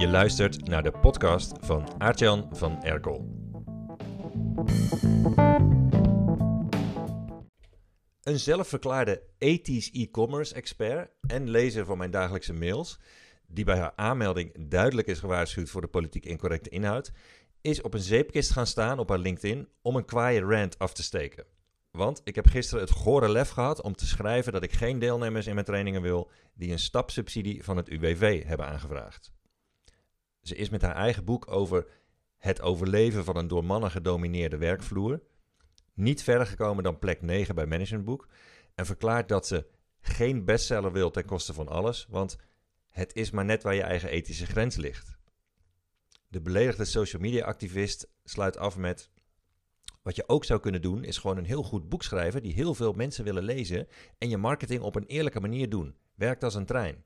Je luistert naar de podcast van Aartjan van Erkel. Een zelfverklaarde ethisch e-commerce expert en lezer van mijn dagelijkse mails, die bij haar aanmelding duidelijk is gewaarschuwd voor de politiek incorrecte inhoud, is op een zeepkist gaan staan op haar LinkedIn om een kwaaie rant af te steken. Want ik heb gisteren het gore lef gehad om te schrijven dat ik geen deelnemers in mijn trainingen wil die een stapsubsidie van het UWV hebben aangevraagd. Ze is met haar eigen boek over het overleven van een door mannen gedomineerde werkvloer niet verder gekomen dan plek 9 bij Managementboek en verklaart dat ze geen bestseller wil ten koste van alles, want het is maar net waar je eigen ethische grens ligt. De beledigde social media activist sluit af met wat je ook zou kunnen doen, is gewoon een heel goed boek schrijven die heel veel mensen willen lezen en je marketing op een eerlijke manier doen. Werkt als een trein.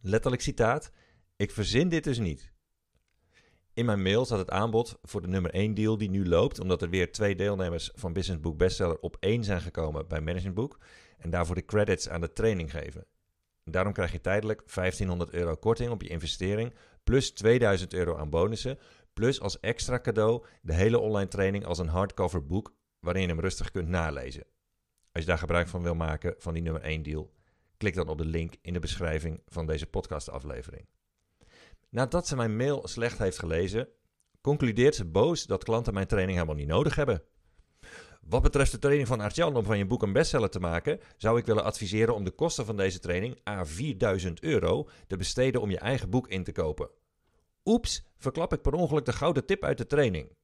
Letterlijk citaat: Ik verzin dit dus niet. In mijn mail zat het aanbod voor de nummer 1 deal die nu loopt, omdat er weer twee deelnemers van Business Book Bestseller op één zijn gekomen bij Management Book en daarvoor de credits aan de training geven. Daarom krijg je tijdelijk 1500 euro korting op je investering, plus 2000 euro aan bonussen, plus als extra cadeau de hele online training als een hardcover boek waarin je hem rustig kunt nalezen. Als je daar gebruik van wil maken van die nummer 1 deal, klik dan op de link in de beschrijving van deze podcastaflevering. Nadat ze mijn mail slecht heeft gelezen, concludeert ze boos dat klanten mijn training helemaal niet nodig hebben. Wat betreft de training van Artjan om van je boek een bestseller te maken, zou ik willen adviseren om de kosten van deze training, a 4000 euro, te besteden om je eigen boek in te kopen. Oeps, verklap ik per ongeluk de gouden tip uit de training.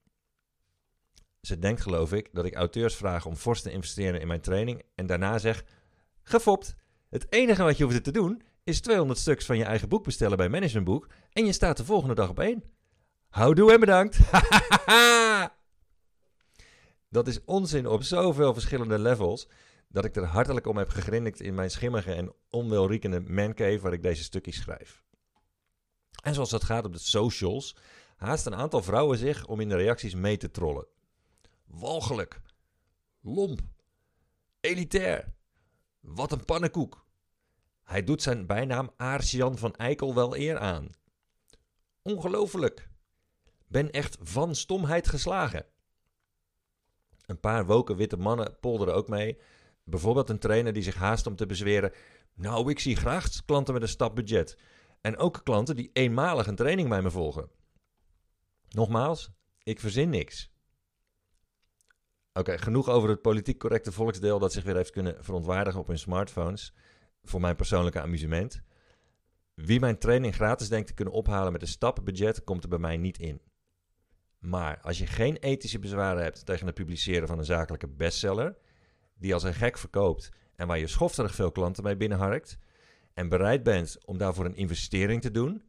Ze denkt, geloof ik, dat ik auteurs vraag om fors te investeren in mijn training en daarna zeg: Gefopt. Het enige wat je hoeft te doen is 200 stuks van je eigen boek bestellen bij Managementboek en je staat de volgende dag op één. Houdoe en bedankt. dat is onzin op zoveel verschillende levels dat ik er hartelijk om heb gegrinnikt in mijn schimmige en onwelriekende mancave waar ik deze stukjes schrijf. En zoals dat gaat op de socials, haast een aantal vrouwen zich om in de reacties mee te trollen. Walgelijk. Lomp. Elitair. Wat een pannenkoek. Hij doet zijn bijnaam Aartsjan van Eikel wel eer aan. Ongelooflijk. Ben echt van stomheid geslagen. Een paar woken witte mannen polderen ook mee. Bijvoorbeeld een trainer die zich haast om te bezweren. Nou, ik zie graag klanten met een stapbudget. En ook klanten die eenmalig een training bij me volgen. Nogmaals, ik verzin niks. Oké, genoeg over het politiek correcte volksdeel dat zich weer heeft kunnen verontwaardigen op hun smartphones. Voor mijn persoonlijke amusement. Wie mijn training gratis denkt te kunnen ophalen met een stappenbudget, komt er bij mij niet in. Maar als je geen ethische bezwaren hebt tegen het publiceren van een zakelijke bestseller, die als een gek verkoopt en waar je schofterig veel klanten mee binnenharkt, en bereid bent om daarvoor een investering te doen,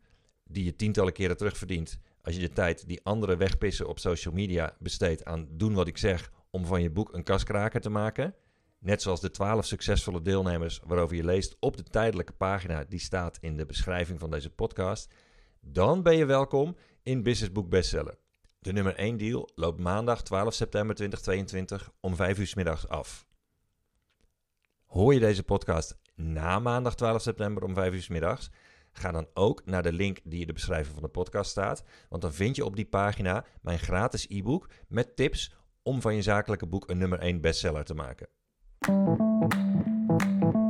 die je tientallen keren terugverdient als je de tijd die anderen wegpissen op social media besteedt aan doen wat ik zeg om van je boek een kaskraker te maken, net zoals de 12 succesvolle deelnemers waarover je leest op de tijdelijke pagina die staat in de beschrijving van deze podcast, dan ben je welkom in Business Book Bestseller. De nummer 1 deal loopt maandag 12 september 2022 om 5 uur s middags af. Hoor je deze podcast na maandag 12 september om 5 uur s middags? Ga dan ook naar de link die in de beschrijving van de podcast staat. Want dan vind je op die pagina mijn gratis e-book met tips om van je zakelijke boek een nummer 1 bestseller te maken. うん。